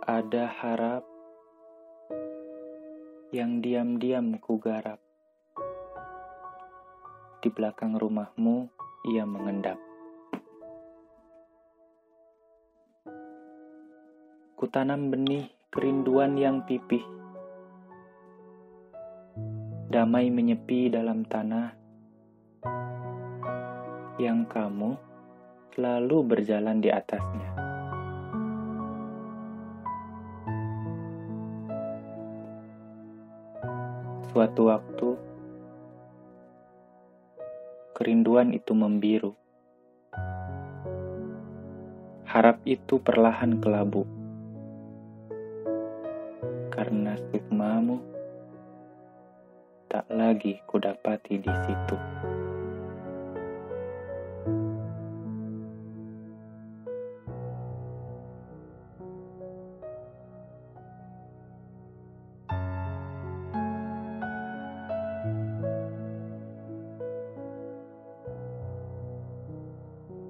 Ada harap yang diam-diam kugarap. Di belakang rumahmu, ia mengendap. Kutanam benih kerinduan yang pipih. Damai menyepi dalam tanah yang kamu selalu berjalan di atasnya. Suatu waktu, kerinduan itu membiru. Harap itu perlahan kelabu. Karena stigmamu tak lagi kudapati di situ.